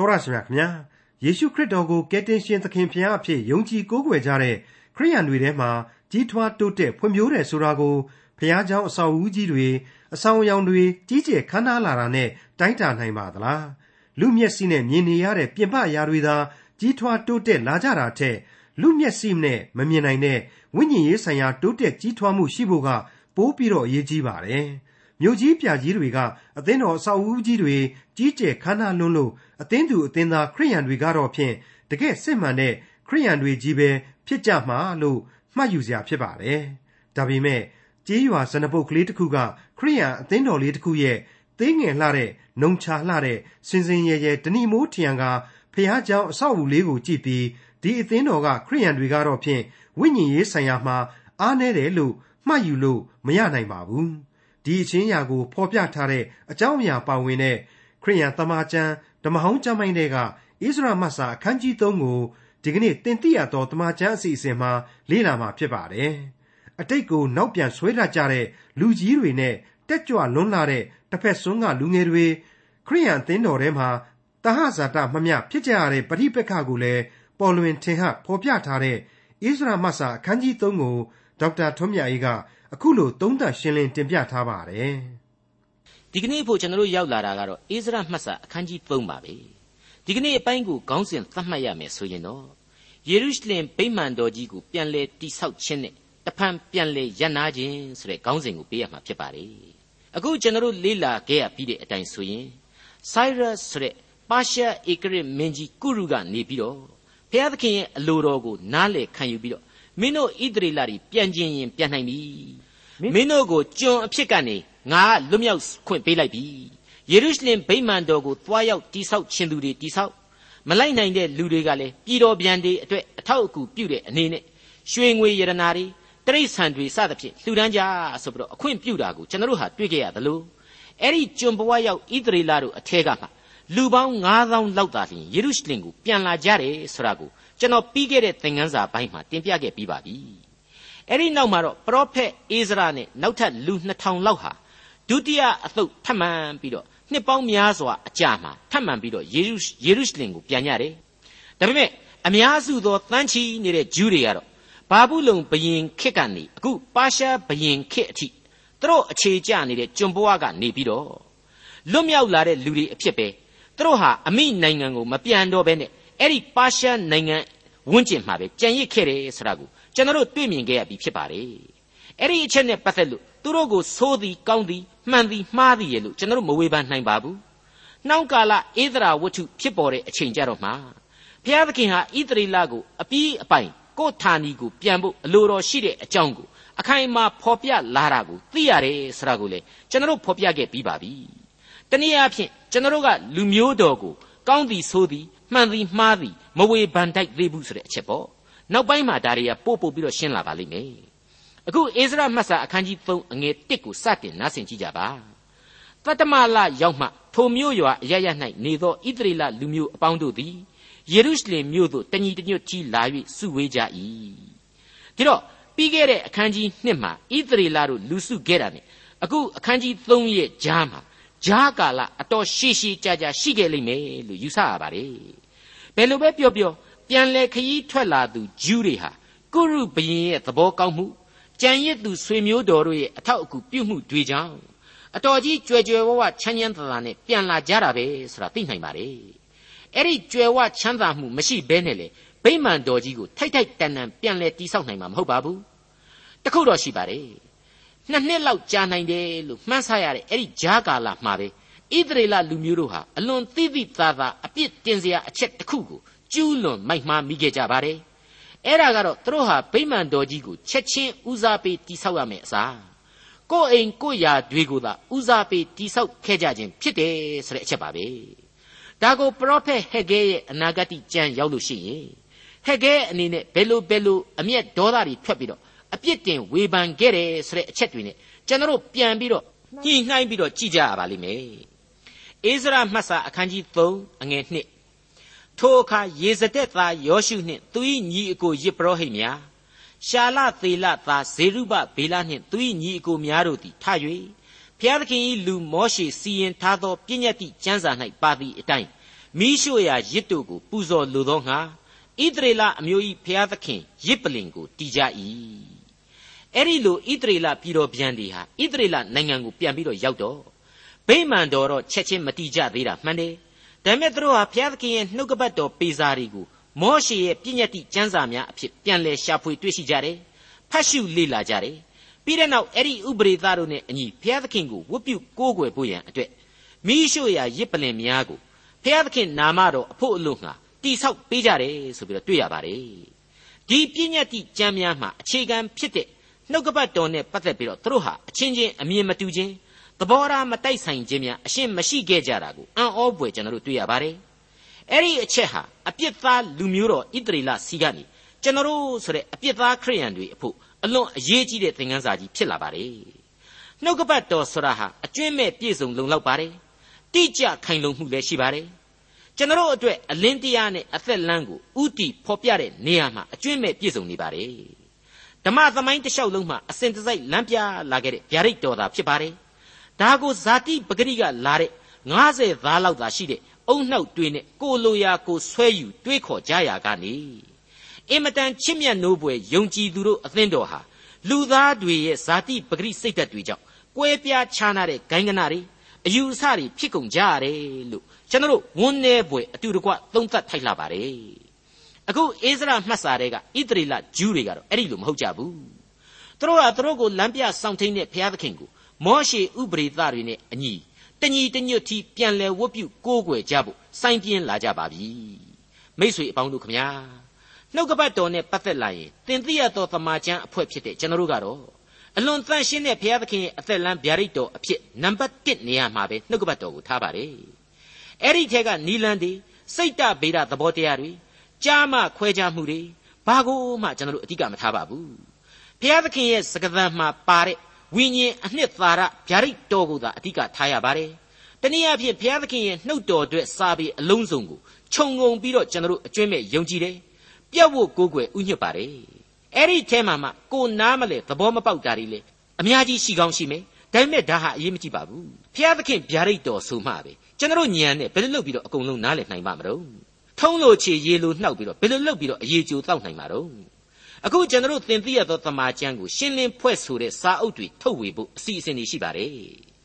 တော်ရရှိမြခင်ဗျာယေရှုခရစ်တော်ကိုကယ်တင်ရှင်သခင်ဖျားအဖြစ်ယုံကြည်ကိုးကွယ်ကြတဲ့ခရိယန်တွေထဲမှာကြီးထွားတိုးတက်ဖွံ့ဖြိုးတယ်ဆိုတာကိုဖျားเจ้าအဆောက်အဦကြီးတွေအဆောင်အယောင်တွေကြီးကျယ်ခမ်းနားလာတာနဲ့တိုင်းတာနိုင်ပါသလားလူမျက်စိနဲ့မြင်နေရတဲ့ပြင်ပအရာတွေသာကြီးထွားတိုးတက်လာကြတာထက်လူမျက်စိနဲ့မမြင်နိုင်တဲ့ဝိညာဉ်ရေးဆိုင်ရာတိုးတက်ကြီးထွားမှုရှိဖို့ကပိုးပြီးတော့အရေးကြီးပါတယ် မြို့ကြီးပြကြီးတွေက အသင်းတော်အဆောက်အဦကြီးတွေကြီးကျယ်ခမ်းနားလွန်းလို့ အသင်းသူအသင်းသား ခရစ်ယာန်တွေကတော့ဖြင့် တကယ့်စစ်မှန်တဲ့ ခရစ်ယာန်တွေကြီးပဲ ဖြစ်ကြမှာလို့ မှတ်ယူစရာဖြစ်ပါတယ်။ဒါပေမဲ့ ကျေးရွာ ဇနပုဒ်ကလေးတစ်ခုက ခရစ်ယာန်အသင်းတော်လေးတစ်ခုရဲ့ သေးငယ်လှတဲ့ နုံခြာလှတဲ့ စင်စင်ရယ်ရယ် တဏိမိုးထရံကာ ဘုရားကျောင်း အဆောက်အဦလေးကိုကြည့်ပြီး ဒီအသင်းတော်က ခရစ်ယာန်တွေကတော့ဖြင့် ဝိညာဉ်ရေးဆိုင်ရာမှာ အားနည်းတယ်လို့ မှတ်ယူလို့ မရနိုင်ပါဘူး ဒီအချင်းရာကိုဖော်ပြထားတဲ့အကြောင်းအရာပါဝင်တဲ့ခရိယန်တမန်ကျမ်းဓမ္မဟောင်းကျမ်းပိုင်းတွေကဣသရမတ်စာအခန်းကြီး3ကိုဒီကနေ့တင်ပြရသောတမန်ကျမ်းအစီအစဉ်မှာလေ့လာမှာဖြစ်ပါတယ်အတိတ်ကိုနောက်ပြန်ဆွဲလာကြတဲ့လူကြီးတွေနဲ့တက်ကြွလွန်းလာတဲ့တစ်ဖက်စွန်းကလူငယ်တွေခရိယန်အသင်းတော်ထဲမှာတဟဇာတမမျှဖြစ်ကြရတဲ့ပဋိပက္ခကိုလည်းပေါ်လွင်ထင်ဟဖော်ပြထားတဲ့ဣသရမတ်စာအခန်းကြီး3ကိုဒေါက်တာထွန်းမြတ်အေးက အခုလိုသုံးသပ်ရှင်းလင်းတင်ပြထားပါတယ်ဒီကနေ့ဖို့ကျွန်တော်တို့ရောက်လာတာကတော့အိစရမှတ်စာအခန်းကြီး3ပါပဲဒီကနေ့အပိုင်းကိုခေါင်းစဉ်သတ်မှတ်ရမယ်ဆိုရင်တော့ယေရုရှလင်ဗိမာန်တော်ကြီးကိုပြန်လဲတိဆောက်ခြင်းနဲ့တဖန်ပြန်လဲရန်နာခြင်းဆိုတဲ့ခေါင်းစဉ်ကိုပေးရမှာဖြစ်ပါတယ်အခုကျွန်တော်တို့လေ့လာခဲ့ရပြီးတဲ့အတိုင်းဆိုရင် Cyrus ဆိုတဲ့ပါရှားဧကရစ်မင်းကြီးကုရုကနေပြီးတော့ဘုရားသခင်ရဲ့အလိုတော်ကိုနားလည်ခံယူပြီးတော့ မင်းတို့ဣသရေလတွေပြန်ကျင်ရင်ပြန်နိုင်ပြီမင်းတို့ကိုကျွန်အဖြစ်ကနေငါလွတ်မြောက်ခွင့်ပေးလိုက်ပြီယေရုရှလင်ဗိမာန်တော်ကိုသွားရောက်တိဆောက်ခြင်းသူတွေတိဆောက်မလိုက်နိုင်တဲ့လူတွေကလည်းပြည်တော်ပြန်တွေအတွက်အထောက်အကူပြုတဲ့အနေနဲ့ရွှေငွေရတနာတွေတိရစ္ဆာန်တွေစသဖြင့်လှူဒန်းကြဆိုပြီးတော့အခွင့်ပြုတာကိုကျွန်တော်တို့ဟာတွေ့ကြရသလိုအဲ့ဒီကျွန်ဘဝရောက်ဣသရေလတို့အထက်ကမှလူပေါင်း9000လောက်သာလျှင်ယေရုရှလင်ကိုပြန်လာကြတယ်ဆိုတာကို ကျွန်တော်ပြီးခဲ့တဲ့သင်ခန်းစာပိုင်းမှာတင်ပြခဲ့ပြီးပါပြီအဲ့ဒီနောက်မှာတော့ပရောဖက်အိဇရာနဲ့နောက်ထပ်လူ2000လောက်ဟာဒုတိယအသုတ်ထပ်မံပြီးတော့နှစ်ပေါင်းများစွာအကြာမှာထပ်မံပြီးတော့ယေရုယေရုရှလင်ကိုပြန်ကြတယ်ဒါပေမဲ့အများစုသောတန်းချီနေတဲ့ဂျူးတွေကတော့ဘာဘူးလုံဘယင်ခစ်ကနေအခုပါရှားဘယင်ခစ်အထိသူတို့အခြေကျနေတဲ့ကျွန်ဘဝကနေပြီးတော့လွတ်မြောက်လာတဲ့လူတွေအဖြစ်ပဲသူတို့ဟာအမိနိုင်ငံကိုမပြန်တော့ဘဲနဲ့ အဲ့ဒီပါရှားနိုင်ငံဝန်းကျင်မှာပဲကြံရစ်ခဲ့တယ်ဆိုတာကိုကျွန်တော်တို့တွေ့မြင်ခဲ့ရပြီဖြစ်ပါတယ်အဲ့ဒီအချက်နဲ့ပတ်သက်လို့သူတို့ကိုဆိုးသည်ကောင်းသည်မှန်သည်မှားသည်ရဲ့လို့ကျွန်တော်တို့မဝေဖန်နိုင်ပါဘူးနှောင်းကာလဧဒရာဝတ္ထုဖြစ်ပေါ်တဲ့အချိန်ကြတော့မှဘုရားသခင်ဟာဣသရေလကိုအပြီးအပိုင်ကိုဌာနီကိုပြန်ဖို့အလိုတော်ရှိတဲ့အကြောင်းကိုအခိုင်အမာဖော်ပြလာတာကိုသိရတယ်ဆိုတာကိုလေကျွန်တော်တို့ဖော်ပြခဲ့ပြီးပါပြီတနည်းအားဖြင့်ကျွန်တော်တို့ကလူမျိုးတော်ကိုကောင်းသည်ဆိုသည် မှန်သည်မှားသည်မဝေဖန်တိုက်သေးဘူးဆိုတဲ့အချက်ပေါ့နောက်ပိုင်းမှာဒါတွေကပို့ပို့ပြီးတော့ရှင်းလာပါလိမ့်မယ်အခုအိစရာမတ်စာအခန်းကြီး3အငယ်1ကိုစတင်နားဆင်ကြည့်ကြပါတတမလရောက်မှထိုမြို့ရွာအရရ၌နေသောဣသရေလလူမျိုးအပေါင်းတို့သည်ယေရုရှလင်မြို့သို့တညီတညွတ်ကြီးလာ၍စုဝေးကြ၏ဒီတော့ပြီးခဲ့တဲ့အခန်းကြီး1မှာဣသရေလတို့လူစုခဲ့တာ ਨੇ အခုအခန်းကြီး3ရဲ့ကြားမှာဂျားကာလအတော်ရှည်ရှည်ကြာကြာရှိခဲ့လိမ့်မယ်လို့ယူဆရပါတယ် ဘယ်လိုပဲပြောပြောပြန်လဲခရီးထွက်လာသူဂျူးတွေဟာကုရုဘရင်ရဲ့သဘောကောင်းမှုကြံရစ်သူဆွေမျိုးတော်တို့ရဲ့အထောက်အကူပြုမှုတွေကြောင့်အတော်ကြီးကြွယ်ကြွယ်ဝဝချမ်းချမ်းသာသာနဲ့ပြန်လာကြတာပဲဆိုတာသိနိုင်ပါတယ်အဲ့ဒီကြွယ်ဝချမ်းသာမှုမရှိဘဲနဲ့လေဗိမာန်တော်ကြီးကိုထိုက်ထိုက်တန်တန်ပြန်လဲတိဆောက်နိုင်မှာမဟုတ်ပါဘူးတခုတော့ရှိပါတယ်နှစ်နှစ်လောက်ကြာနိုင်တယ်လို့မှန်းဆရတဲ့အဲ့ဒီဂျားကာလမှာပဲ ဣသရေလလူမျိုးတို့ဟာအလွန်သိသိသာသာအပြစ်တင်စရာအချက်တစ်ခုကိုကျူးလွန်မိုက်မှားမိခဲ့ကြပါတယ်အဲ့ဒါကတော့သူတို့ဟာဗိမာန်တော်ကြီးကိုချက်ချင်းဦးစားပေးတိဆောက်ရမယ်အစားကိုယ်အိမ်ကိုယ်ယာတွေကိုသာဦးစားပေးတိဆောက်ခဲ့ကြခြင်းဖြစ်တယ်ဆိုတဲ့အချက်ပါပဲဒါကိုပရောဖက်ဟက်ဂဲရဲ့အနာဂတ်ကြံရောက်လို့ရှိရင်ဟက်ဂဲအနေနဲ့ဘယ်လိုဘယ်လိုအမျက်ဒေါသတွေထွက်ပြီးတော့အပြစ်တင်ဝေဖန်ခဲ့တယ်ဆိုတဲ့အချက်တွေနဲ့ကျွန်တော်တို့ပြန်ပြီးတော့ညှိနှိုင်းပြီးတော့ကြည့်ကြရပါလိမ့်မယ် အိစရာမှတ်စာအခန်းကြီး3အငယ်1ထိုအခါယေဇတက်သားယောရှုနှင့်သူ၏ညီအကိုယစ်ပရောဟိတ်များရှာလသေလသားဇေရုဘဗေလနှင့်သူ၏ညီအကိုများတို့သည်ထ၍ဘုရားသခင်၏လူမောရှေစီရင်ထားသောပြည့်ညတ်တိကျမ်းစာ၌ပါသည့်အတိုင်းမိရှုရာရစ်တို့ကိုပူဇော်လိုသောငါဣသရေလအမျိုး၏ဖျားသခင်ရစ်ပလင်ကိုတီးကြ၏အဲ့ဒီလိုဣသရေလပြည်တော်ပြန်တွေဟာဣသရေလနိုင်ငံကိုပြန်ပြီးတော့ရောက်တော့ ဗိမာန်တော်တော့ချက်ချင်းမတီးကြသေးတာမှန်တယ်ဒါပေမဲ့သူတို့ဟာဘုရားသခင်ရဲ့နှုတ်ကပတ်တော်ပေစာတွေကိုမောရှေရဲ့ပြည့်ညတ်တိကျမ်းစာများအဖြစ်ပြန်လည်ရှာဖွေတွေ့ရှိကြတယ်ဖတ်ရှုလေ့လာကြတယ်ပြီးတဲ့နောက်အဲ့ဒီဥပရိသတို့နဲ့အညီဘုရားသခင်ကိုဝတ်ပြုကိုးကွယ်ဖို့ရန်အတွက်မိရှုရာရစ်ပလင်များကိုဘုရားသခင်နာမတော်အဖို့အလို့ငှာတိဆောက်ပေးကြတယ်ဆိုပြီးတော့တွေ့ရပါတယ်ဒီပြည့်ညတ်တိကျမ်းများမှာအခြေခံဖြစ်တဲ့နှုတ်ကပတ်တော်နဲ့ပတ်သက်ပြီးတော့သူတို့ဟာအချင်းချင်းအမြင်မတူခြင်း သဘောထားမတိုက်ဆိုင်ခြင်းများအရှင်းမရှိခဲ့ကြတာကိုအံ့ဩဖွယ်ကျွန်တော်တို့တွေ့ရပါတယ်။အဲ့ဒီအချက်ဟာအပြစ်သားလူမျိုးတော်ဣသရေလစီကနေကျွန်တော်တို့ဆိုတဲ့အပြစ်သားခရိယန်တွေအဖို့အလွန်အရေးကြီးတဲ့သင်ခန်းစာကြီးဖြစ်လာပါတယ်။နှုတ်ကပတ်တော်ဆိုတာဟာအကျွင့်မဲ့ပြည့်စုံလုံလောက်ပါတယ်။တိကျခိုင်လုံမှုလည်းရှိပါတယ်။ကျွန်တော်တို့အတွက်အလင်းတရားနဲ့အသက်လမ်းကိုဥတီဖော်ပြတဲ့နေရာမှာအကျွင့်မဲ့ပြည့်စုံနေပါတယ်။ဓမ္မသမိုင်းတစ်လျှောက်လုံးမှာအစဉ်တစိုက်လမ်းပြလာခဲ့တဲ့ဗျာဒိတ်တော်သာဖြစ်ပါတယ်။ ဒါကိုဇာတိပဂရိကလာတဲ့90သားလောက်သာရှိတဲ့အုံနှောက်တွေနဲ့ကိုလိုရာကိုဆွဲယူတွေးခေါ်ကြရာကနေအင်မတန်ချစ်မြတ်နိုးပွေယုံကြည်သူတို့အသင်းတော်ဟာလူသားတွေရဲ့ဇာတိပဂရိစိတ်ဓာတ်တွေကြောင့်ကွဲပြားခြားနာတဲ့ဂိုင်းကနာတွေအယူအဆတွေဖြစ်ကုန်ကြရတယ်လို့ကျွန်တော်ဝန်းနေပွေအတူတကွသုံးသပ်ထိုက်လာပါတယ်အခုအိစရာမှတ်စာတွေကဣသရေလဂျူးတွေကတော့အဲ့ဒီလိုမဟုတ်ကြဘူးသူတို့ကသူတို့ကိုလမ်းပြဆောင်ထိန်တဲ့ဘုရားသခင်ကို မောရှေဥပရိသတွေနဲ့အညီတညီတညွတ်တီပြန်လဲဝတ်ပြုကိုးကွယ်ကြဖို့စိုင်းပြင်းလာကြပါပြီမိษွေအပေါင်းတို့ခမညာနှုတ်ကပတ်တော်နဲ့ပတ်သက်လာရင်သင်သိရသောသမာကျမ်းအဖွဲ့ဖြစ်တဲ့ကျွန်တော်တို့ကတော့အလွန်တန်ရှင်းတဲ့ဘုရားသခင်ရဲ့အသက်လမ်းဗျာဒိတ်တော်အဖြစ်နံပါတ်1နေရာမှာပဲနှုတ်ကပတ်တော်ကိုထားပါတယ်အဲ့ဒီထက်ကနီလန်ဒီစိတ်တဗေဒသဘောတရားတွေကြားမှခွဲခြားမှုတွေဘာကိုမှကျွန်တော်တို့အဓိကမထားပါဘူးဘုရားသခင်ရဲ့စကားသံမှာပါတဲ့ ဝိညာဉ်အနှစ်သာရဗျာဒိတ်တော်ကိုသာအဓိကထားရပါတယ်။တနည်းအားဖြင့်ဘုရားသခင်ရဲ့နှုတ်တော်အတွက်စာပေအလုံးစုံကိုခြုံငုံပြီးတော့ကျွန်တော်တို့အကျွင့်မဲ့ယုံကြည်တယ်။ပြတ်ဝတ်ကိုးကွယ်ဥညွတ်ပါတယ်။အဲ့ဒီထဲမှာမှကိုနားမလဲသဘောမပေါက်တာတွေလေအများကြီးရှိကောင်းရှိမယ်။ဒါပေမဲ့ဒါဟာအရေးမကြီးပါဘူး။ဘုရားသခင်ဗျာဒိတ်တော်ဆိုမှပဲကျွန်တော်ညံနဲ့ဘယ်လိုလုပ်ပြီးတော့အကုန်လုံးနားလည်နိုင်ပါမလို့။ထုံးလို့ချေရေလိုနှောက်ပြီးတော့ဘယ်လိုလုပ်ပြီးတော့အရေးကြိုတောက်နိုင်မှာတော့။ အခုကျွန်တော်သင်သိရသောသမာကျမ်းကိုရှင်းလင်းဖွဲ့ဆိုတဲ့စာအုပ်တွေထုတ်ဝေဖို့အစီအစဉ်တွေရှိပါတယ်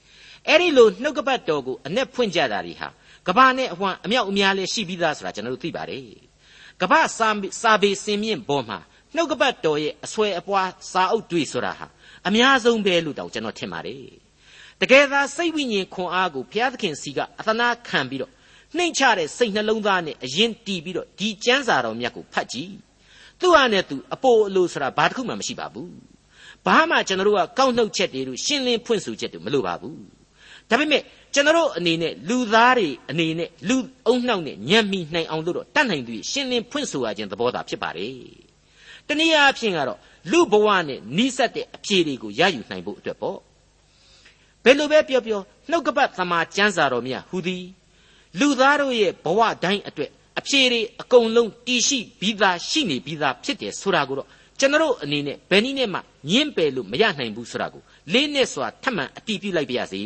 ။အဲဒီလိုနှုတ်ကပတ်တော်ကိုအ내ဖွင့်ကြတာတွေဟာကဘာနဲ့အဝှမ်းအမြောက်အများလည်းရှိပြီးသားဆိုတာကျွန်တော်သိပါတယ်။ကဘာစာစာပေစင်မြင့်ပေါ်မှာနှုတ်ကပတ်တော်ရဲ့အဆွဲအပွားစာအုပ်တွေဆိုတာဟာအများဆုံးပဲလို့တောင်ကျွန်တော်ထင်ပါတယ်။တကယ်သာစိတ်ဝိညာဉ်ခွန်အားကိုဘုရားသခင်စီကအသနာခံပြီးတော့နှိမ့်ချတဲ့စိတ်နှလုံးသားနဲ့အရင်တီးပြီးတော့ဒီကျမ်းစာတော်မြတ်ကိုဖတ်ကြည့် သူ့ဟာနဲ့သူအပိုအလိုဆိုတာဘာတစ်ခုမှမရှိပါဘူးဘာမှကျွန်တော်တို့ကကောက်နှုတ်ချက်တွေလို့ရှင်းလင်းဖွင့်ဆိုချက်တွေမလိုပါဘူးဒါပေမဲ့ကျွန်တော်အနေနဲ့လူသားတွေအနေနဲ့လူအုံနှောက်နဲ့ညံ့မိနိုင်အောင်လို့တော့တတ်နိုင်သူရှင်းလင်းဖွင့်ဆိုရခြင်းသဘောသာဖြစ်ပါတယ်တနည်းအားဖြင့်ကတော့လူဘဝနဲ့နီးစပ်တဲ့အဖြေတွေကိုရယူနိုင်ဖို့အတွက်ပေါ့ဘယ်လိုပဲပြောပြောနှုတ်ကပတ်သမာကျမ်းစာတော်မြတ်ဟူသည်လူသားတို့ရဲ့ဘဝတိုင်းအတွက် အဖြေတွေအကုန်လုံးတည်ရှိပြီးသားရှိနေပြီးသားဖြစ်တယ်ဆိုတာကိုတော့ကျွန်တော်အနေနဲ့ဘယ်နည်းနဲ့မှညှင်းပယ်လို့မရနိုင်ဘူးဆိုတာကိုလေးနဲ့စွာထပ်မံအတည်ပြုလိုက်ပါရစေ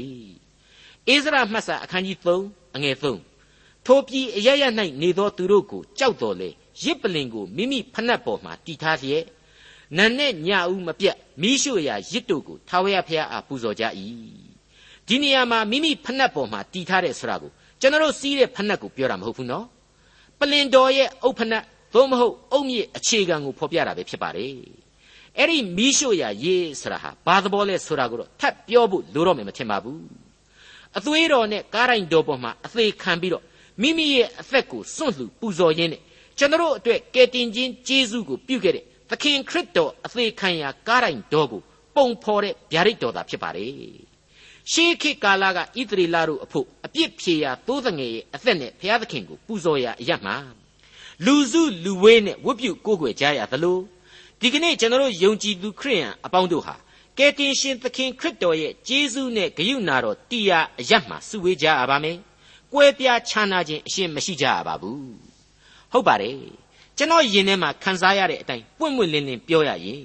။အိစရာမှတ်စာအခန်းကြီး3အငယ်3ထိုပြည်အရရ၌နေသောသူတို့ကိုကြောက်တော်လေရစ်ပလင်ကိုမိမိဖနှက်ပေါ်မှာတီထားလျက်နန်နဲ့ညဦးမပြတ်မိရှုရာရစ်တို့ကိုထာဝရဘုရားအားပူဇော်ကြ၏ဒီနေရာမှာမိမိဖနှက်ပေါ်မှာတီထားတဲ့ဆိုတာကိုကျွန်တော်စီးတဲ့ဖနှက်ကိုပြောတာမဟုတ်ဘူးနော် ပလင်တော်ရဲ့အုပ်ဖနက်သို့မဟုတ်အုပ်မြစ်အခြေခံကိုဖော်ပြတာပဲဖြစ်ပါတယ်အဲ့ဒီမီးရှို့ရာရေးဆိုတာဟာဘာသဘောလဲဆိုတာကိုတော့ထပ်ပြောဖို့လိုတော့မယ်မထင်ပါဘူးအသွေးတော်နဲ့ကားတိုင်းတော်ပေါ်မှာအသေးခံပြီးတော့မိမိရဲ့အသက်ကိုစွန့်လှူပူဇော်ရင်းနဲ့ကျွန်တော်အတွက်ကယ်တင်ခြင်းကျေးဇူးကိုပြုခဲ့တဲ့သခင်ခရစ်တော်အသေးခံရာကားတိုင်းတော်ကိုပုံဖော်တဲ့ဗျာဒိတ်တော်သာဖြစ်ပါတယ် ရှေးခေတ်ကာလကဣသရေလတို့အဖို့အပြစ်ဖြေရာသိုးငယ်ရဲ့အသက်နဲ့ဘုရားသခင်ကိုပူဇော်ရာအရမှာလူစုလူဝေးနဲ့ဝတ်ပြုကိုးကွယ်ကြရသလိုဒီကနေ့ကျွန်တော်ယုံကြည်သူခရိယန်အပေါင်းတို့ဟာကယ်တင်ရှင်သခင်ခရစ်တော်ရဲ့ကျေးဇူးနဲ့ဂရုဏာတော်တရားအရမှာစုဝေးကြရပါမယ်။ကွဲပြားခြားနာခြင်းအရှင်းမရှိကြရပါဘူး။ဟုတ်ပါတယ်။ကျွန်တော်ယင်ထဲမှာခံစားရတဲ့အတိုင်းပွင့်ပွင့်လင်းလင်းပြောရရင်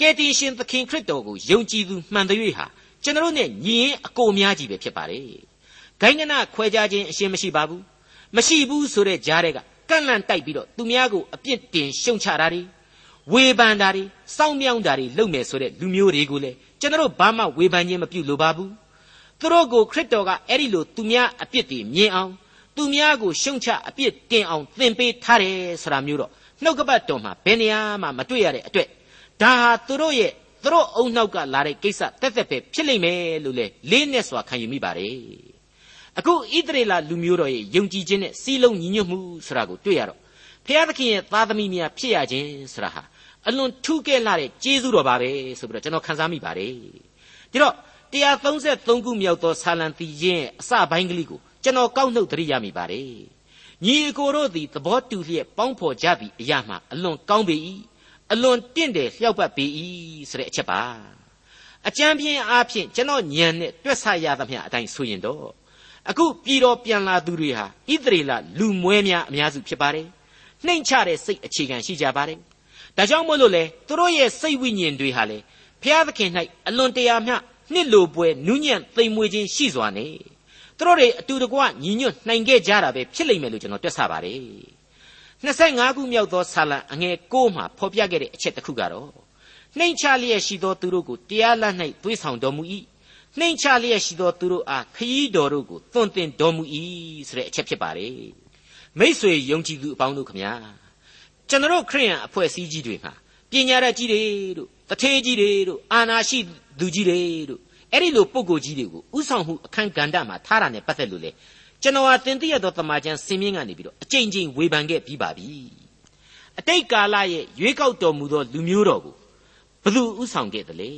ကယ်တင်ရှင်သခင်ခရစ်တော်ကိုယုံကြည်သူမှန်တဲ့၍ဟာ ကျွန်တော်နဲ့ညီရင်အကိုများကြီးပဲဖြစ်ပါတယ်။ဂိုင်းကနခွဲခြားခြင်းအရှင်းမရှိပါဘူး။မရှိဘူးဆိုတဲ့ကြားတဲ့ကကန့်လန့်တိုက်ပြီးတော့သူများကိုအပြစ်တင်ရှုံချတာတွေဝေဖန်တာတွေစောင်းမြောင်းတာတွေလုပ်မယ်ဆိုတဲ့လူမျိုးတွေကိုလည်းကျွန်တော်ဘာမှဝေဖန်ခြင်းမပြုလိုပါဘူးသူတို့ကိုခရစ်တော်ကအဲ့ဒီလိုသူများအပြစ်တွေမြင်အောင်သူများကိုရှုံချအပြစ်တင်အောင်သင်ပေးထားတယ်ဆိုတာမျိုးတော့နှုတ်ကပတ်တော်မှာဘယ်နေရာမှမတွေ့ရတဲ့အတွက်ဒါဟာသူတို့ရဲ့ သူတို့အုံနောက်ကလာတဲ့ကိစ္စတက်တက်ပဲဖြစ်လိမ့်မယ်လို့လေလေးနဲ့စွာခံယူမိပါတယ်အခုဣသရေလလူမျိုးတော်ရဲ့ယုံကြည်ခြင်းနဲ့စီးလုံးညီညွတ်မှုဆိုတာကိုတွေ့ရတော့ဖျားသခင်ရဲ့သားသမီးများဖြစ်ရခြင်းဆိုတာဟာအလွန်ထူးကဲလာတဲ့ကျေးဇူးတော်ပါပဲဆိုပြီးတော့ကျွန်တော်ခန်းစားမိပါတယ်ဒီတော့133ခုမြောက်သောဆာလံတီရင်အစပိုင်းကလေးကိုကျွန်တော်ကောက်နှုတ်သတိရမိပါတယ်ညီအကိုတို့သည်သဘောတူလျက်ပေါင်းဖော်ကြသည့်အရာမှအလွန်ကောင်းပေ၏ အလွန်တင့်တယ်လျှောက်ပတ်ပေ၏ဆိုတဲ့အချက်ပါအကြံပြင်းအားဖြင့်ကျွန်တော်ညံနဲ့တွက်ဆရသမျှအတိုင်းဆိုရင်တော့အခုပြည်တော်ပြန်လာသူတွေဟာဣသရေလလူမွဲများအများစုဖြစ်ပါတယ်နှိမ်ချတဲ့စိတ်အခြေခံရှိကြပါတယ်ဒါကြောင့်မို့လို့လေသူတို့ရဲ့စိတ်ဝိညာဉ်တွေဟာလေဘုရားသခင်၌အလွန်တရာမျှနှစ်လိုပွဲနူးညံ့သိမ်မွေ့ခြင်းရှိစွာနေသူတို့တွေအတူတကွညီညွတ်နိုင်ခဲ့ကြတာပဲဖြစ်လိမ့်မယ်လို့ကျွန်တော်တွက်ဆပါတယ် 25ခုမြောက်သောဆာလံအငယ်6မှာဖော်ပြခဲ့တဲ့အချက်တစ်ခုကတော့နှိမ်ချလျက်ရှိသောသူတို့ကိုတရားလ၌သွေးဆောင်တော်မူ၏နှိမ်ချလျက်ရှိသောသူတို့အားခရီးတော်တို့ကိုသွန်သင်တော်မူ၏ဆိုတဲ့အချက်ဖြစ်ပါတယ်မိษွေယုံကြည်သူအပေါင်းတို့ခမညာကျွန်တော်ခရိယန်အဖွဲ့အစည်းကြီးတွေမှာပညာရကြီးတွေတို့တထေးကြီးတွေတို့အာနာရှိသူကြီးတွေတို့အဲ့ဒီလိုပုံကိုကြီးတွေကိုဥဆောင်မှုအခန်းကဏ္ဍမှာထားတာနဲ့ပတ်သက်လို့လေ ကျွန်တော်ဟာတင်ပြရသောတမန်ကျန်စင်မြင့်ကနေပြီးတော့အကြိမ်ကြိမ်ဝေဖန်ခဲ့ပြီးပါပြီအတိတ်ကာလရဲ့ရွေးကောက်တော်မူသောလူမျိုးတော်ကိုဘယ်သူဥဆောင်ခဲ့သလဲ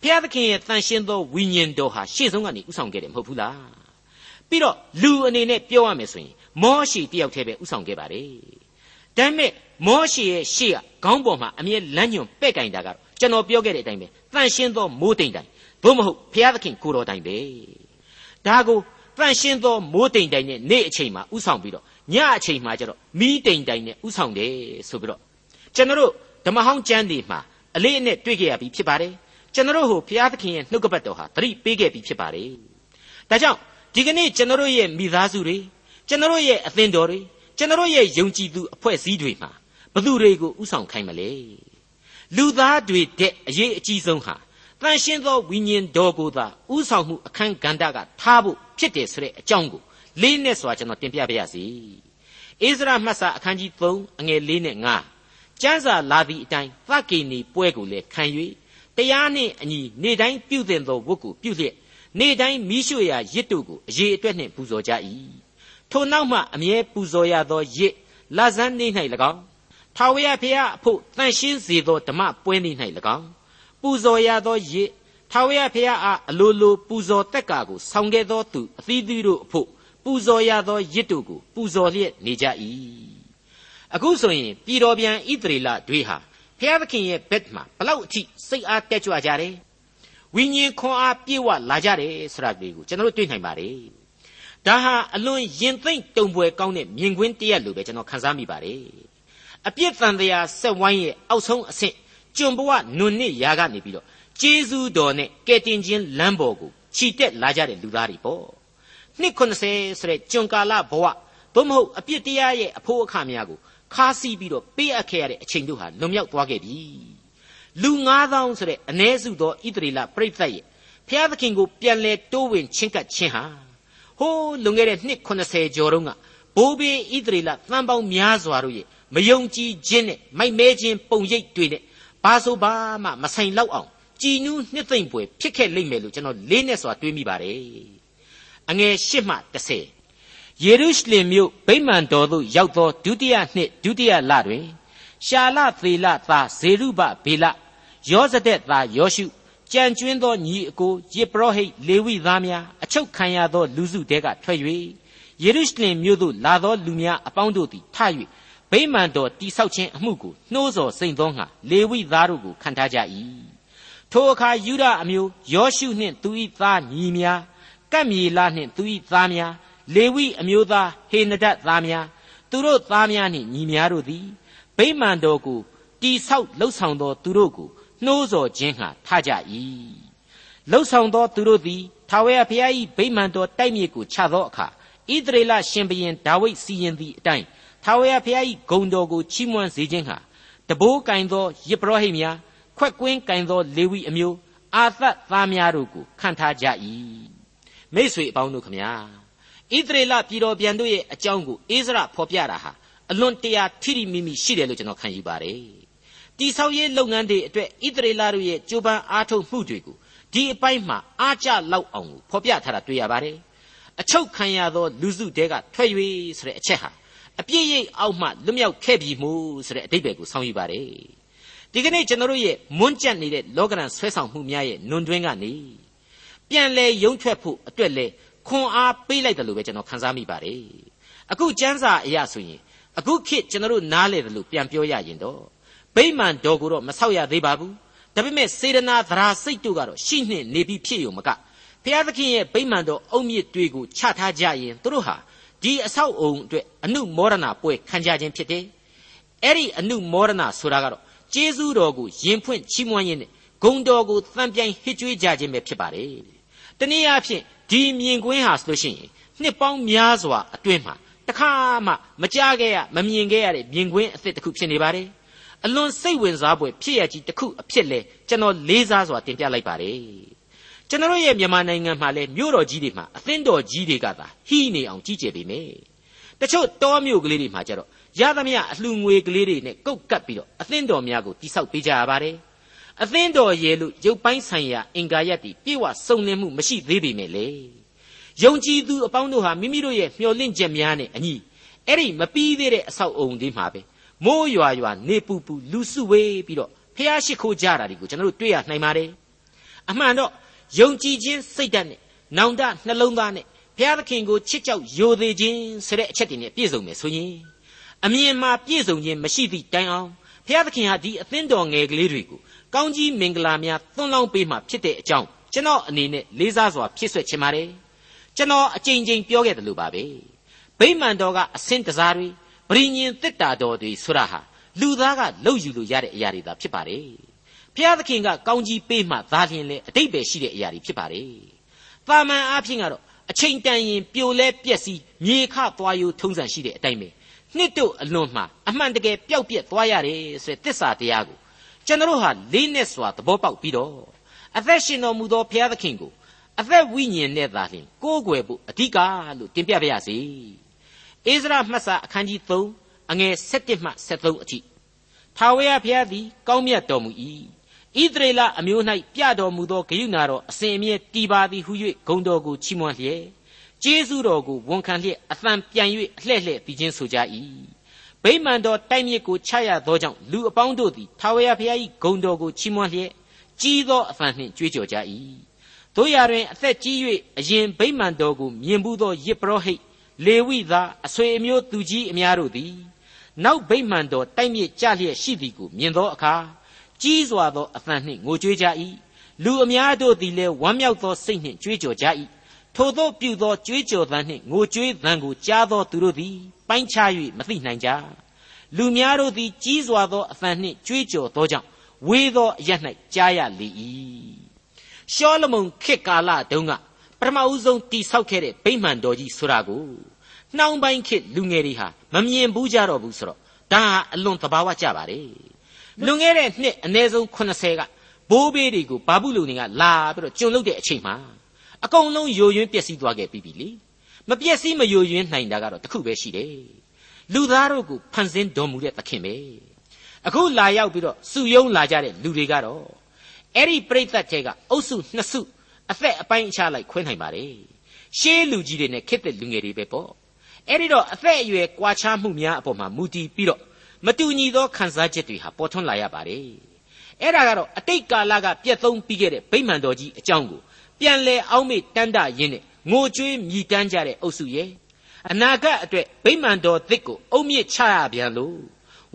ဘုရားသခင်ရဲ့တန်ရှင်းသောဝိညာဉ်တော်ဟာရှေ့ဆုံးကနေဥဆောင်ခဲ့တယ်မဟုတ်ဘူးလားပြီးတော့လူအနေနဲ့ပြောရမယ်ဆိုရင်မောရှိတယောက်တည်းပဲဥဆောင်ခဲ့ပါတယ်ဒါပေမဲ့မောရှိရဲ့ရှေ့ကခေါင်းပေါ်မှာအမြဲလမ်းညွန်ပဲ့ကင်တာကတော့ကျွန်တော်ပြောခဲ့တဲ့အတိုင်းပဲတန်ရှင်းသောမိုးတိမ်တိုင်ဘို့မဟုတ်ဘုရားသခင်ကိုတော်တိုင်ပဲဒါကို တန်ရှင်းသောမိုးတိမ်တိုင်နဲ့နေ့အချိန်မှာဥဆောင်ပြီးတော့ညအချိန်မှာကျတော့မီးတိမ်တိုင်နဲ့ဥဆောင်တယ်ဆိုပြီးတော့ကျွန်တော်တို့ဓမ္မဟောင်းကျမ်းတွေမှာအလေးအနက်တွေ့ကြရပြီးဖြစ်ပါတယ်ကျွန်တော်တို့ဟိုဘုရားသခင်ရဲ့နှုတ်ကပတ်တော်ဟာသတိပေးခဲ့ပြီးဖြစ်ပါတယ်ဒါကြောင့်ဒီကနေ့ကျွန်တော်တို့ရဲ့မိသားစုတွေကျွန်တော်တို့ရဲ့အသင်းတော်တွေကျွန်တော်တို့ရဲ့ယုံကြည်သူအဖွဲ့အစည်းတွေမှာဘသူတွေကိုဥဆောင်ခိုင်းမလဲလူသားတွေတဲ့အရေးအကြီးဆုံးဟာတန်ရှင်းသောဝိညာဉ်တော်ကိုသာဥဆောင်မှုအခန်းကဏ္ဍကထားဖို့ ဖြစ်တယ်ဆိုတဲ့အကြောင်းကိုလေးနဲ့စွာကျွန်တော်တင်ပြပါရစေဣသရာမှတ်စာအခန်းကြီး3အငယ်၄နဲ့5ကျမ်းစာလာသည့်အတိုင်းသက္ကေနီပွဲကိုလည်းခံ၍တရားနှင့်အညီနေ့တိုင်းပြုသင်သောဝတ်ကိုပြုလျက်နေ့တိုင်းမိရှုရာရစ်တို့ကိုအရေးအတွက်နှင့်ပူဇော်ကြ၏ထိုနောက်မှအမြဲပူဇော်ရသောရစ်လဇန်းနေ၌၎င်းထာဝရဘုရားအဖို့တန်ရှင်းစေသောဓမ္မပွဲနေ၌၎င်းပူဇော်ရသောရစ် ထာဝရဘုရားအားအလိုလိုပူဇော်တက်ကာကိုဆောင်ခဲ့သောသူအသီးသီးတို့အဖို့ပူဇော်ရသောရစ်တို့ကိုပူဇော်လျက်နေကြ၏အခုဆိုရင်ပြည်တော်ပြန်ဣသရေလတွေဟာဘုရားသခင်ရဲ့ဘက်မှာဘလောက်အထိစိတ်အားတက်ကြွကြတယ်ဝိညာဉ်ခွန်အားပြည့်ဝလာကြတယ်ဆိုတာတွေကိုကျွန်တော်တို့တွေ့နိုင်ပါတယ်ဒါဟာအလွန်ရင်သိမ့်တုံပွဲကောင်းတဲ့မြင်ကွင်းတရက်လိုပဲကျွန်တော်ခန်းစားမိပါတယ်အပြစ်တန်တရားဆက်ဝိုင်းရဲ့အောက်ဆုံးအဆင့်ကျွန်ဘဝနွန်နစ်ရာကနေပြီးတော့ ကျေးဇူးတော်နဲ့ကယ်တင်ခြင်းလမ်းပေါ်ကိုခြိတက်လာကြတဲ့လူသားတွေပေါ့နှစ်90ဆိုတဲ့ကျွန်ကာလဘဝသို့မဟုတ်အပြစ်တရားရဲ့အဖို့အခါများကိုခါးစီးပြီးတော့ပေးအပ်ခဲ့ရတဲ့အချိန်တို့ဟာလွန်မြောက်သွားခဲ့ပြီလူ9000ဆိုတဲ့အ ਨੇ စုသောဣသရေလပြိဿရဲ့ဖျားသခင်ကိုပြန်လဲတိုးဝင်ချင်းကပ်ခြင်းဟာဟိုးလွန်ခဲ့တဲ့နှစ်80ကျော်တုန်းကဘိုးဘေးဣသရေလသံပေါင်းများစွာတို့ရဲ့မယုံကြည်ခြင်းနဲ့မိုက်မဲခြင်းပုံရိပ်တွေနဲ့ဘာဆိုဘာမှမဆိုင်လောက်အောင် ကြည်နူးနှစ်သိမ့်ပွဲဖြစ်ခဲ့လိမ့်မယ်လို့ကျွန်တော်လေးနဲ့စွာတွေးမိပါတယ်အငယ်၈မှ30ယေရုရှလင်မြို့ဗိမာန်တော်သို့ရောက်သောဒုတိယနှစ်ဒုတိယလတွင်ရှာလသေလသားဇေရုဘဗေလယောဇဒက်သားယောရှုကြံကျွင်းသောညီအကိုယေပရောဟိတ်လေဝိသားများအချုပ်ခံရသောလူစုတဲကထွက်၍ယေရုရှလင်မြို့သို့လာသောလူများအပေါင်းတို့သည်ထ၍ဗိမာန်တော်တိဆောက်ခြင်းအမှုကိုနှိုးဆော်စိန်သောငါလေဝိသားတို့ကိုခံထားကြ၏ ထိုအခါယူဒအမျိုးယောရှုနှင့်သူ၏သားညီများကပ်မြေလာနှင့်သူ၏သားများလေဝိအမျိုးသားဟေနဒတ်သားများသူတို့သားများနှင့်ညီများတို့သည်ဗိမာန်တော်ကိုတိဆောက်လှုပ်ဆောင်သောသူတို့ကိုနှိုးဆော်ခြင်းဟာထကြ၏လှုပ်ဆောင်သောသူတို့သည်ထာဝရဘုရား၏ဗိမာန်တော်တိုက်မြေကိုချသောအခါဣဣသရေလရှင်ဘုရင်ဒါဝိဒ်စီရင်သည့်အတိုင်းထာဝရဘုရား၏ဂုဏ်တော်ကိုချီးမွမ်းစေခြင်းဟာတဘိုးကင်သောယေဘရဟိများ ခွက်ကွင်းကင်သောလေဝိအမျိုးအာသတ်သားများတို့ကိုခံထားကြ၏မိษွေအပေါင်းတို့ခမညာဣသရေလပြည်တော်ပြန်တို့ရဲ့အကြောင်းကိုအိစရဖော်ပြတာဟာအလွန်တရာထိထိမိမိရှိတယ်လို့ကျွန်တော်ခံယူပါတယ်တိဆောက်ရေးလုပ်ငန်းတွေအတွက်ဣသရေလတို့ရဲ့ကြိုးပမ်းအားထုတ်မှုတွေကိုဒီအပိုင်းမှာအားကျလောက်အောင်ကိုဖော်ပြထားတာတွေ့ရပါတယ်အချုပ်ခံရသောလူစုတဲကထွက်၍ဆိုတဲ့အချက်ဟာအပြည့်ရိပ်အောက်မှလွတ်မြောက်ခဲ့ပြီမို့ဆိုတဲ့အဓိပ္ပာယ်ကိုဆောင်းယူပါတယ် ဒီကနေ့ကျွန်တော်တို့ရဲ့မွန်းကျက်နေတဲ့လောကရန်ဆွဲဆောင်မှုများရဲ့နွန်တွင်းကနေပြန်လဲရုံထွက်ဖို့အတွက်လဲခွန်အားပေးလိုက်တယ်လို့ပဲကျွန်တော်ခန်းစားမိပါတယ်အခုကျမ်းစာအရာဆိုရင်အခုခေတ်ကျွန်တော်တို့နားလေတယ်လို့ပြန်ပြောရရင်တော့ဗိမာန်တော်ကိုတော့မဆောက်ရသေးပါဘူးဒါပေမဲ့စေတနာသရာစိတ်တို့ကတော့ရှိနှင့်နေပြီးဖြစ်ရုံမကဘုရားသခင်ရဲ့ဗိမာန်တော်အုံမြစ်တွေကိုချထားကြရင်သူတို့ဟာဒီအဆောက်အုံအတွက်အနုမောဒနာပွဲခံကြခြင်းဖြစ်တယ်အဲ့ဒီအနုမောဒနာဆိုတာကတော့ ကျေးဇူးတော်ကိုယင်ဖွင့်ချီးမွမ်းရင်းနဲ့ဂုံတော်ကိုသံပြိုင်ဟစ်ကြွေးကြခြင်းပဲဖြစ်ပါတယ်တနည်းအားဖြင့်ဒီမြင်ကွင်းဟာဆိုလို့ရှိရင်နှစ်ပေါင်းများစွာအတွင်းမှာတခါမှမကြားခဲ့ရမမြင်ခဲ့ရတဲ့မြင်ကွင်းအသစ်တစ်ခုဖြစ်နေပါတယ်အလွန်စိတ်ဝင်စားဖွယ်ဖြစ်ရကြီးတစ်ခုအဖြစ်လဲကျွန်တော်လေးစားစွာတင်ပြလိုက်ပါတယ်ကျွန်တော်ရဲ့မြန်မာနိုင်ငံမှာလဲမြို့တော်ကြီးတွေမှာအသင်းတော်ကြီးတွေကသာဟီးနေအောင်ကြီးကျယ်ပေမယ်တချို့တောမြို့ကလေးတွေမှာကျတော့ ရသမျှအလှငွေကလေးတွေနဲ့ကုတ်ကပ်ပြီးတော့အသင်းတော်များကိုတိဆောက်ပေးကြရပါတယ်အသင်းတော်ရဲ့လို့ရုပ်ပိုင်းဆိုင်ရာအင်္ဂါရက်တွေပြေဝစုံလင်မှုမရှိသေးပေမဲ့လေယုံကြည်သူအပေါင်းတို့ဟာမိမိတို့ရဲ့မျှော်လင့်ချက်များနဲ့အညီအဲ့ဒီမပြီးသေးတဲ့အဆောက်အုံတွေမှာပဲမိုးရွာရွာနေပူပူလူစုဝေးပြီးတော့ဖះရှိခိုးကြတာတွေကိုကျွန်တော်တို့တွေ့ရနိုင်ပါတယ်အမှန်တော့ယုံကြည်ခြင်းစိတ်ဓာတ်နဲ့နောင်တနှလုံးသားနဲ့ဘုရားသခင်ကိုချစ်ကြောက်ယိုသေးခြင်းဆိုတဲ့အချက်တွေနဲ့ပြည့်စုံမယ်ဆိုရင် အမြင်မှာပြည့်စုံခြင်းမရှိသည့်တိုင်အောင်ဘုရားသခင်ဟာဒီအသင်းတော်ငယ်ကလေးတွေကိုကောင်းကြီးမင်္ဂလာများသွန်လောင်းပေးမှဖြစ်တဲ့အကြောင်းကျွန်တော်အနေနဲ့လေးစားစွာဖြစ်ဆွဲချင်ပါတယ်ကျွန်တော်အကြိမ်ကြိမ်ပြောခဲ့တယ်လို့ပါပဲဗိမာန်တော်ကအစင်းတစားတွေပရိညင်တစ်တာတော်တွေဆိုတာဟာလူသားကလှုပ်ယူလို့ရတဲ့အရာတွေသာဖြစ်ပါတယ်ဘုရားသခင်ကကောင်းကြီးပေးမှသာလျှင်လေအတိတ်ပဲရှိတဲ့အရာတွေဖြစ်ပါတယ်တာမန်အားဖြင့်ကတော့အချိန်တန်ရင်ပြိုလဲပြက်စီးမြေခသွားယိုထုံးစံရှိတဲ့အတိုင်းပဲ နှစ်တို့အလွန်မှအမှန်တကယ်ပျောက်ပြက်သွားရတယ်ဆိုတဲ့တစ္ဆာတရားကိုကျွန်တော်ဟာလေးနဲ့စွာသဘောပေါက်ပြီးတော့အသက်ရှင်တော်မူသောဘုရားသခင်ကိုအသက်ဝိညာဉ်နဲ့သာလျှင်ကိုးကွယ်ဖို့အဓိကလို့တင်ပြပါရစေ။အိစရာမှတ်စာအခန်းကြီး3အငယ်7မှ73အထိထာဝရဘုရားသည်ကောင်းမြတ်တော်မူ၏။ဣသရေလအမျိုး၌ပြတော်မူသောဂရုဏာတော်အစဉ်အမြဲတည်ပါသည်ဟု၍ဂုံတော်ကိုချီးမွမ်းလျက် ကျေးဇူးတော်ကိုဝန်ခံလျက်အသံပြန်၍အလှဲ့လှဲ့ပြီးချင်းဆိုကြ၏ဗိမာန်တော်တိုက်မြစ်ကိုချရသောကြောင့်လူအပေါင်းတို့သည်ထာဝရဘုရား၏ဂုဏ်တော်ကိုချီးမွမ်းလျက်ကြီးသောအသံနှင့်ကြွေးကြော်ကြ၏တို့ရတွင်အသက်ကြီး၍အရင်ဗိမာန်တော်ကိုမြင်ဘူးသောယေပရောဟိတ်လေဝိသားအဆွေအမျိုးသူကြီးအများတို့သည်နောက်ဗိမာန်တော်တိုက်မြစ်ကြလျက်ရှိသည်ကိုမြင်သောအခါကြီးစွာသောအသံနှင့်ငိုကြွေးကြ၏လူအများတို့သည်လည်းဝမ်းမြောက်သောစိတ်နှင့်ကြွေးကြော်ကြ၏ ထိုသောပြုသောကြွေးကြော်သံနှင့်ငိုကြွေးသံကိုကြားသောသူတို့သည်ပိုင်းခြား၍မသိနိုင်ကြလူများတို့သည်ကြီးစွာသောအသံနှင့်ကြွေးကြော်သောကြောင့်ဝေသောအရ၌ကြားရလေ၏ရှောလမုန်ခေတ်ကာလတုန်းကပထမဦးဆုံးတိဆောက်ခဲ့တဲ့ဗိမာန်တော်ကြီးဆိုတာကိုနှောင်းပိုင်းခေတ်လူငယ်တွေဟာမမြင်ဘူးကြတော့ဘူးဆိုတော့ဒါဟာအလွန်သဘာဝကျပါတယ်လွန်ခဲ့တဲ့နှစ်အနည်းဆုံး80ကဘိုးဘေးတွေကိုဘာဘူးလူတွေကလာပြီးတော့ကျွံလုတဲ့အချိန်မှာ အကုန်လုံးယိုယွင်းပျက်စီးသွားခဲ့ပြီလေမပျက်စီးမယိုယွင်းနိုင်တာကတော့တခုပဲရှိတယ်လူသားတို့ကိုဖန်ဆင်းတော်မူတဲ့သခင်ပဲအခုလာရောက်ပြီးတော့စုယုံလာကြတဲ့လူတွေကတော့အဲ့ဒီပြိဿတ်ကျဲကအုပ်စုနှစ်စုအသက်အပိုင်းအခြားလိုက်ခွဲနိုင်ပါတယ်ရှေးလူကြီးတွေနဲ့ခစ်တဲ့လူငယ်တွေပဲပေါ့အဲ့ဒီတော့အသက်အရွယ်ကွာခြားမှုများအပေါ်မှာမူတည်ပြီးတော့မတူညီသောခံစားချက်တွေဟာပေါ်ထွန်းလာရပါတယ်အဲ့ဒါကတော့အတိတ်ကာလကပြည့်သုံးပြီးခဲ့တဲ့ဗိမာန်တော်ကြီးအကြောင်းကို ပြန်လဲအောက်မေ့တန်းတရင်းနဲ့ငိုကြွေးမြည်တမ်းကြတဲ့အုပ်စုရဲ့အနာဂတ်အတွက်ဗိမာန်တော်သစ်ကိုအုံမြင့်ချရပြန်လို့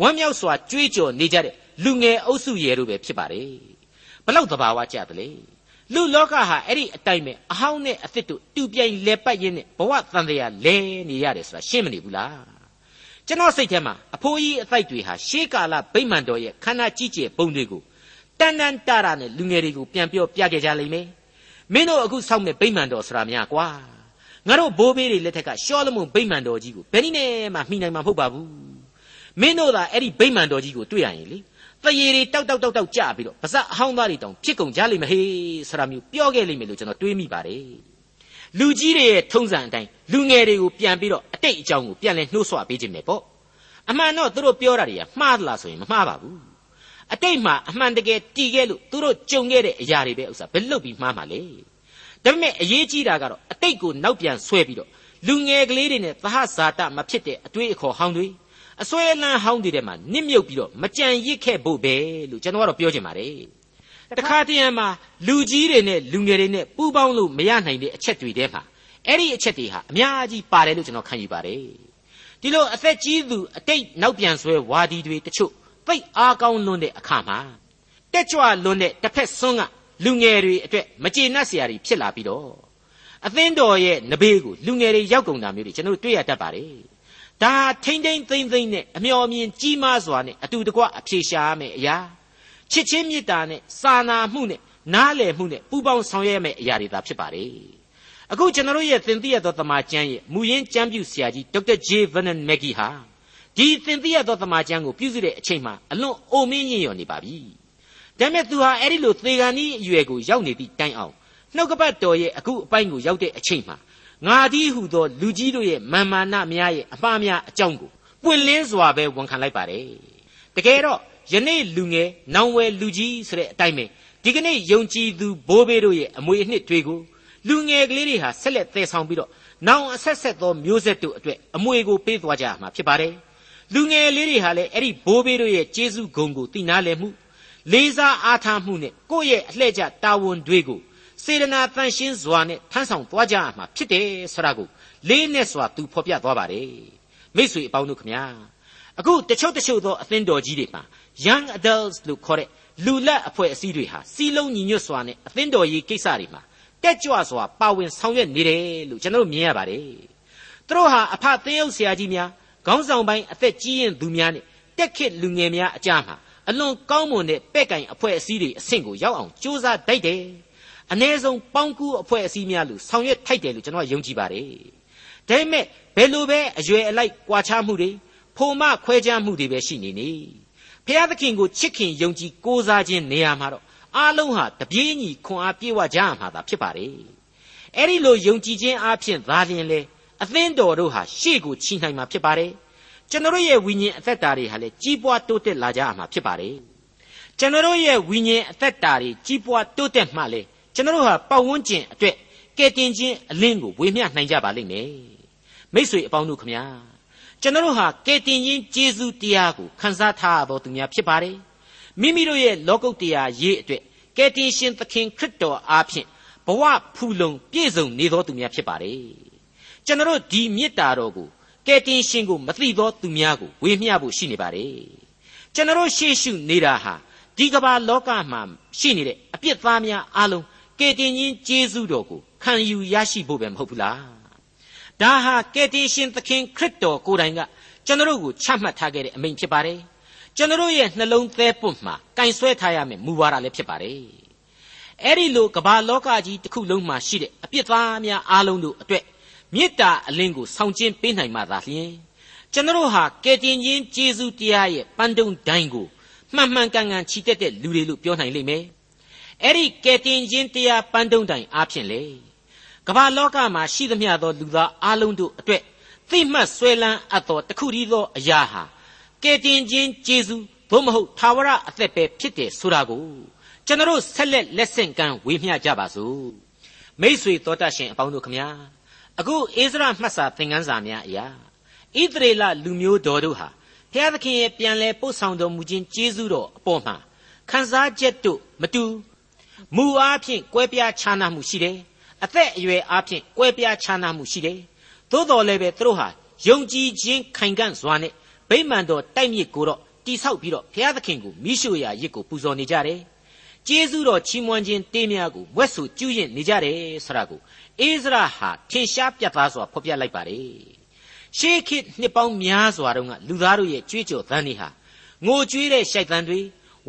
ဝမ်းမြောက်စွာကြွေးကြော်နေကြတဲ့လူငယ်အုပ်စုရဲ့တို့ပဲဖြစ်ပါတယ်ဘလောက်သဘာဝကြသလဲလူလောကဟာအဲ့ဒီအတိုင်းပဲအဟောင်းနဲ့အသစ်တို့တူပြိုင်လဲပတ်ရင်းနဲ့ဘဝတန်တရားလဲနေရတယ်ဆိုတာရှင်းမနေဘူးလားကျွန်တော်စိတ်ထဲမှာအဖိုးကြီးအသိုက်တွေဟာရှေးကာလဗိမာန်တော်ရဲ့ခန္ဓာကြီးကျယ်ပုံတွေကိုတန်တန်တတာနဲ့လူငယ်တွေကိုပြန်ပြောပြခဲ့ကြလိမ့်မယ် မင်းတို့အခုစောင့်မဲ့ဗိမာန်တော်ဆိုတာများကွာငငါတို့ဘိုးဘေးတွေလက်ထက်ကရှောလမုန်ဗိမာန်တော်ကြီးကိုဘယ်နည်းနဲ့မှမှီနိုင်မှာမဟုတ်ပါဘူးမင်းတို့သာအဲ့ဒီဗိမာန်တော်ကြီးကိုတွေ့ရရင်လေတရေတွေတောက်တောက်တောက်တောက်ကြပြီးတော့ပါဇက်အဟောင်းသားတွေတောင်ဖြစ်ကုန်ကြလိမ့်မယ်ဟေးဆရာမျိုးပြောခဲ့လိမ့်မယ်လို့ကျွန်တော်တွေးမိပါတယ်လူကြီးတွေရဲ့ထုံးစံအတိုင်းလူငယ်တွေကိုပြန်ပြီးတော့အတိတ်အကြောင်းကိုပြန်လဲနှိုးဆွပေးခြင်းပဲပေါ့အမှန်တော့သူတို့ပြောတာတွေကမှားသလားဆိုရင်မမှားပါဘူး အတိတ်မှာအမှန်တကယ်တည်ခဲ့လို့သူတို့ကြုံခဲ့တဲ့အရာတွေပဲဥစ္စာဘယ်လို့ပြီးမှားမှာလဲဒါပေမဲ့အရေးကြီးတာကတော့အတိတ်ကိုနောက်ပြန်ဆွဲပြီးတော့လူငယ်ကလေးတွေနဲ့သဟဇာတမဖြစ်တဲ့အတွေ့အခေါ်ဟောင်းတွေအစွဲလန်းဟောင်းတွေထဲမှာနစ်မြုပ်ပြီးတော့မကြံရစ်ခဲ့ဖို့ပဲလို့ကျွန်တော်ကတော့ပြောချင်ပါတယ်တခါတည်းမှာလူကြီးတွေနဲ့လူငယ်တွေနဲ့ပူးပေါင်းလို့မရနိုင်တဲ့အချက်တွေထဲမှာအဲ့ဒီအချက်တွေဟာအများကြီးပါတယ်လို့ကျွန်တော်ခံယူပါတယ်ဒီလိုအသက်ကြီးသူအတိတ်နောက်ပြန်ဆွဲဝါဒီတွေတချို့ သိအားကောင်းလွန်းတဲ့အခါမှာတက်ကြွလွန်းတဲ့တစ်ဖက်ဆွန်းကလူငယ်တွေအတွက်မကျေနပ်စရာတွေဖြစ်လာပြီးတော့အသင်းတော်ရဲ့နဘေးကိုလူငယ်တွေရောက်ကုန်တာမျိုးတွေကျွန်တော်တွေ့ရတတ်ပါတယ်ဒါထိမ့်ထိမ့်သိမ့်သိမ့်နဲ့အမျော်အမြင်ကြီးမားစွာနဲ့အတူတကွအဖြေရှာရမယ်အရာချစ်ချင်းမေတ္တာနဲ့စာနာမှုနဲ့နားလည်မှုနဲ့ပူးပေါင်းဆောင်ရွက်ရမယ်အရာတွေသာဖြစ်ပါတယ်အခုကျွန်တော်ရဲ့သင်သိရသောတမန်ကျမ်းရဲ့မူရင်းကျမ်းပြုဆရာကြီးဒေါက်တာဂျေဗန်နန်မက်ဂီဟာ ဒီသင်သိရသောတမန်ကျမ်းကိုပြုစုတဲ့အချိန်မှာအလွန်အိုမင်းညင်ရော်နေပါပြီဒါပေမဲ့သူဟာအဲ့ဒီလိုသေကန်ဤအရွယ်ကိုရောက်နေသည့်တိုင်အောင်နှုတ်ကပတ်တော်ရဲ့အခုအပိုင်းကိုရောက်တဲ့အချိန်မှာငါဒီဟုသောလူကြီးတို့ရဲ့မာမာနများရဲ့အမှားများအကြောင်းကိုပွင့်လင်းစွာပဲဝန်ခံလိုက်ပါတယ်တကယ်တော့ယနေ့လူငယ်နောင်ဝယ်လူကြီးဆိုတဲ့အတိုင်းပဲဒီကနေ့ယုံကြည်သူဘိုးဘေးတို့ရဲ့အမွေအနှစ်တွေကိုလူငယ်ကလေးတွေဟာဆက်လက်သယ်ဆောင်ပြီးတော့နောင်အဆက်ဆက်သောမျိုးဆက်တို့အတွက်အမွေကိုပေးသွားကြရမှာဖြစ်ပါတယ် လူငယ်လေးတွေဟာလည်းအဲ့ဒီဘိုးဘေးတို့ရဲ့ကျေးဇူးဂုဏ်ကိုသိနာလည်မှုလေးစားအားထားမှုနဲ့ကိုယ့်ရဲ့အလှည့်ကျတာဝန်တွေကိုစေတနာတန်ရှင်းစွာနဲ့ထမ်းဆောင်သွားကြရမှာဖြစ်တယ်ဆိုတာကိုလေးနဲ့စွာသူဖော်ပြသွားပါတယ်မိတ်ဆွေအပေါင်းတို့ခမညာအခုတချို့တချို့သောအသင်းတော်ကြီးတွေမှာ young adults လို့ခေါ်တဲ့လူလက်အဖွဲ့အစည်းတွေဟာစီလုံးညီညွတ်စွာနဲ့အသင်းတော်ကြီးကိစ္စတွေမှာတက်ကြွစွာပါဝင်ဆောင်ရွက်နေတယ်လို့ကျွန်တော်တို့မြင်ရပါတယ်သူတို့ဟာအဖသင်းအုပ်ဆရာကြီးများ ခေါင်းဆောင်ပိုင်းအသက်ကြီးရင်သူများနဲ့တက်ခစ်လူငယ်များအကြမှာအလွန်ကောင်းမွန်တဲ့ပဲ့ကင်အဖွဲ့အစည်းတွေအဆင့်ကိုရောက်အောင်ကြိုးစားတိုက်တယ်အ ਨੇ ဆုံးပေါင်းကူးအဖွဲ့အစည်းများလို့ဆောင်ရွက်ထိုက်တယ်လို့ကျွန်တော်ယုံကြည်ပါတယ်ဒါပေမဲ့ဘယ်လိုပဲအရွယ်အလိုက်ကွာခြားမှုတွေဖိုမခွဲခြားမှုတွေပဲရှိနေနေဖျားသခင်ကိုချစ်ခင်ယုံကြည်ကိုးစားခြင်းနေရာမှာတော့အားလုံးဟာတပြေးညီခွန်အားပြေဝကြရမှာသာဖြစ်ပါတယ်အဲ့ဒီလိုယုံကြည်ခြင်းအပြင်သာလျှင်လေ အသင်းတော်တို့ဟာရှေ့ကိုချီနိုင်မှာဖြစ်ပါတယ်ကျွန်တော်ရဲ့ဝိညာဉ်အသက်တာတွေဟာလည်းကြီးပွားတိုးတက်လာကြရမှာဖြစ်ပါတယ်ကျွန်တော်ရဲ့ဝိညာဉ်အသက်တာတွေကြီးပွားတိုးတက်မှလည်းကျွန်တော်ဟာပတ်ဝန်းကျင်အတွက်ကဲတင်ခြင်းအလင်းကိုဝေမျှနိုင်ကြပါလိမ့်မယ်မိ쇠အပေါင်းတို့ခမညာကျွန်တော်ဟာကဲတင်ခြင်းကျေးဇူးတရားကိုခံစားထားရတော်သူများဖြစ်ပါတယ်မိမိတို့ရဲ့လောကုတ်တရားရေးအတွက်ကဲတင်ရှင်သခင်ခရစ်တော်အားဖြင့်ဘဝဖူလုံပြည့်စုံနေတော်သူများဖြစ်ပါတယ် ကျွန်တော်ဒီမေတ္တာတော်ကိုကဲတင်ရှင်ကိုမသိသောသူများကိုဝေမျှဖို့ရှိနေပါတယ်ကျွန်တော်ရှေ့ရှုနေတာဟာဒီကမ္ဘာလောကမှာရှိနေတဲ့အပြစ်သားများအလုံးကယ်တင်ရှင်ကျေးဇူးတော်ကိုခံယူရရှိဖို့ပဲမဟုတ်ဘူးလားဒါဟာကယ်တင်ရှင်သခင်ခရစ်တော်ကိုယ်တိုင်ကကျွန်တော်ကိုချမှတ်ထားခဲ့တဲ့အမိန့်ဖြစ်ပါတယ်ကျွန်တော်ရဲ့နှလုံးသဲပွတ်မှာကင်ဆွဲထားရမယ်မူဝါဒလည်းဖြစ်ပါတယ်အဲ့ဒီလိုကမ္ဘာလောကကြီးတစ်ခုလုံးမှာရှိတဲ့အပြစ်သားများအားလုံးတို့အတွက် မေတ္တာအလင်းကိုဆောင်ကျင်းပေးနိုင်မှသာလျှင်ကျွန်တော်ဟာကယ်တင်ရှင်ကျေးဇူးတရားရဲ့ပန်းတုံးတိုင်းကိုမှန်မှန်ကန်ကန်ချီတက်တဲ့လူတွေလို့ပြောနိုင်လိမ့်မယ်အဲ့ဒီကယ်တင်ခြင်းတရားပန်းတုံးတိုင်အားဖြင့်လေကမ္ဘာလောကမှာရှိသမျှသောလူသားအလုံးတို့အတွက်သိမှတ်ဆွဲလန်းအပ်သောတခုတည်းသောအရာဟာကယ်တင်ခြင်းကျေးဇူးသို့မဟုတ်သာဝရအသက်ပဲဖြစ်တယ်ဆိုတာကိုကျွန်တော်ဆက်လက်လက်ဆင့်ကမ်းဝေမျှကြပါစို့မိษွေတော်တတ်ရှင်အပေါင်းတို့ခမညာ အခုအိစရာမှတ်စာသင်ခန်းစာများအရာဣသရေလလူမျိုးတော်တို့ဟာဘုရားသခင်ရဲ့ပြန်လဲပို့ဆောင်တော်မူခြင်းကျေးဇူးတော်အပေါ်မှာခံစားချက်တို့မတူမူအားဖြင့်ကွဲပြားခြားနားမှုရှိတယ်အသက်အရွယ်အားဖြင့်ကွဲပြားခြားနားမှုရှိတယ်သို့တော်လည်းပဲသူတို့ဟာယုံကြည်ခြင်းခိုင်ခံ့စွာနဲ့ဗိမာန်တော်တိုက်မြစ်ကိုတော့တိဆောက်ပြီးတော့ဘုရားသခင်ကိုမိရှုရာရစ်ကိုပူဇော်နေကြတယ်ကျေးဇူးတော်ချီးမွမ်းခြင်းတေးများကိုဝက်ဆူကျူးရင်နေကြတယ်ဆိုတာကို အိစရာဟာထင်ရှားပြတ်သားစွာဖော်ပြလိုက်ပါတယ်ရှေးခေတ်နှစ်ပေါင်းများစွာတုန်းကလူသားတို့ရဲ့ကြွေးကြော်သံတွေဟာငိုကြွေးတဲ့ရှိုက်သံတွေ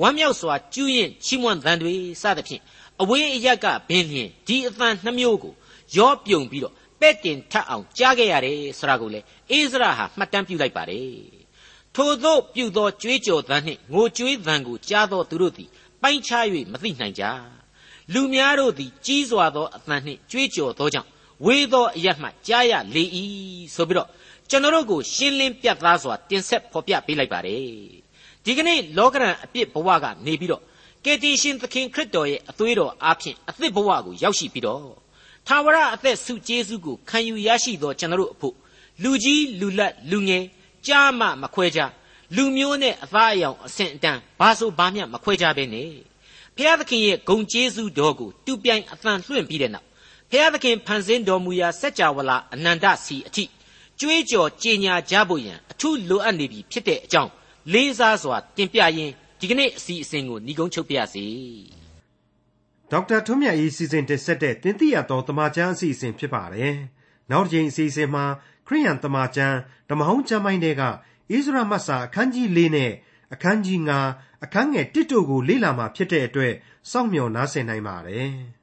ဝမ်းမြောက်စွာကျူးရင်ချီးမွမ်းသံတွေစသဖြင့်အဝေးအရက်ကဘင်းလျင်ဒီအသံနှမျိုးကိုရောပြုံပြီးတော့ပဲ့တင်ထပ်အောင်ကြားခဲ့ရတယ်ဆိုတာကိုလေအိစရာဟာမှတ်တမ်းပြုလိုက်ပါတယ်ထိုသို့ပြုသောကြွေးကြော်သံနှင့်ငိုကြွေးသံကိုကြားသောသူတို့သည်ပိုင်းခြား၍မသိနိုင်ကြ လူများတို့သည် ကြီးစွာသောအသံနှင့်ကြွေးကြော်သောကြောင့်ဝေသောအရမှကြားရလေ၏ဆိုပြီးတော့ကျွန်တော်တို့ကိုရှင်းလင်းပြတ်သားစွာတင်ဆက်ဖော်ပြပေးလိုက်ပါတယ်ဒီကနေ့လောကရန်အပြစ်ဘဝကနေပြီးတော့ကယ်တင်ရှင်သခင်ခရစ်တော်ရဲ့အသွေးတော်အားဖြင့်အသစ်ဘဝကိုရောက်ရှိပြီးတော့သာဝရအသက်ဆုကျေးဇူးကိုခံယူရရှိသောကျွန်တော်တို့အဖို့လူကြီးလူလတ်လူငယ်ကြားမှမခွဲကြလူမျိုးနဲ့အသားအယောင်အဆင့်အတန်းဘာဆိုဘာမျှမခွဲကြဘဲနဲ့ ဖျားသခင်ရဲ့ဂုံကျေးဇူးတော်ကိုတူပြိုင်အသံလွှင့်ပြီးတဲ့နောက်ဖျားသခင်ဖန်ဆင်းတော်မူရာစัจ java လာအနန္တစီအထိကြွေးကြော်ကြင်ညာကြဖို့ရန်အထူးလိုအပ်နေပြီဖြစ်တဲ့အကြောင်းလေးစားစွာတင်ပြရင်းဒီကနေ့အစီအစဉ်ကိုညီကုန်းချုပ်ပြရစီဒေါက်တာထွန်းမြတ်၏စီစဉ်တင်ဆက်တဲ့တင်ပြရသောတမချန်းအစီအစဉ်ဖြစ်ပါတယ်နောက်တစ်ချိန်အစီအစဉ်မှာခရိယန်တမချန်းဓမ္မဟောင်းကျမ်းပိုင်းတွေကဣသရမတ်စာအခန်းကြီး၄နဲ့ အခန်းကြီး9အခန်းငယ်1တို့ကိုလေ့လာမှာဖြစ်တဲ့အတွက်စောင့်မျှော်နားဆင်နိုင်ပါတယ်။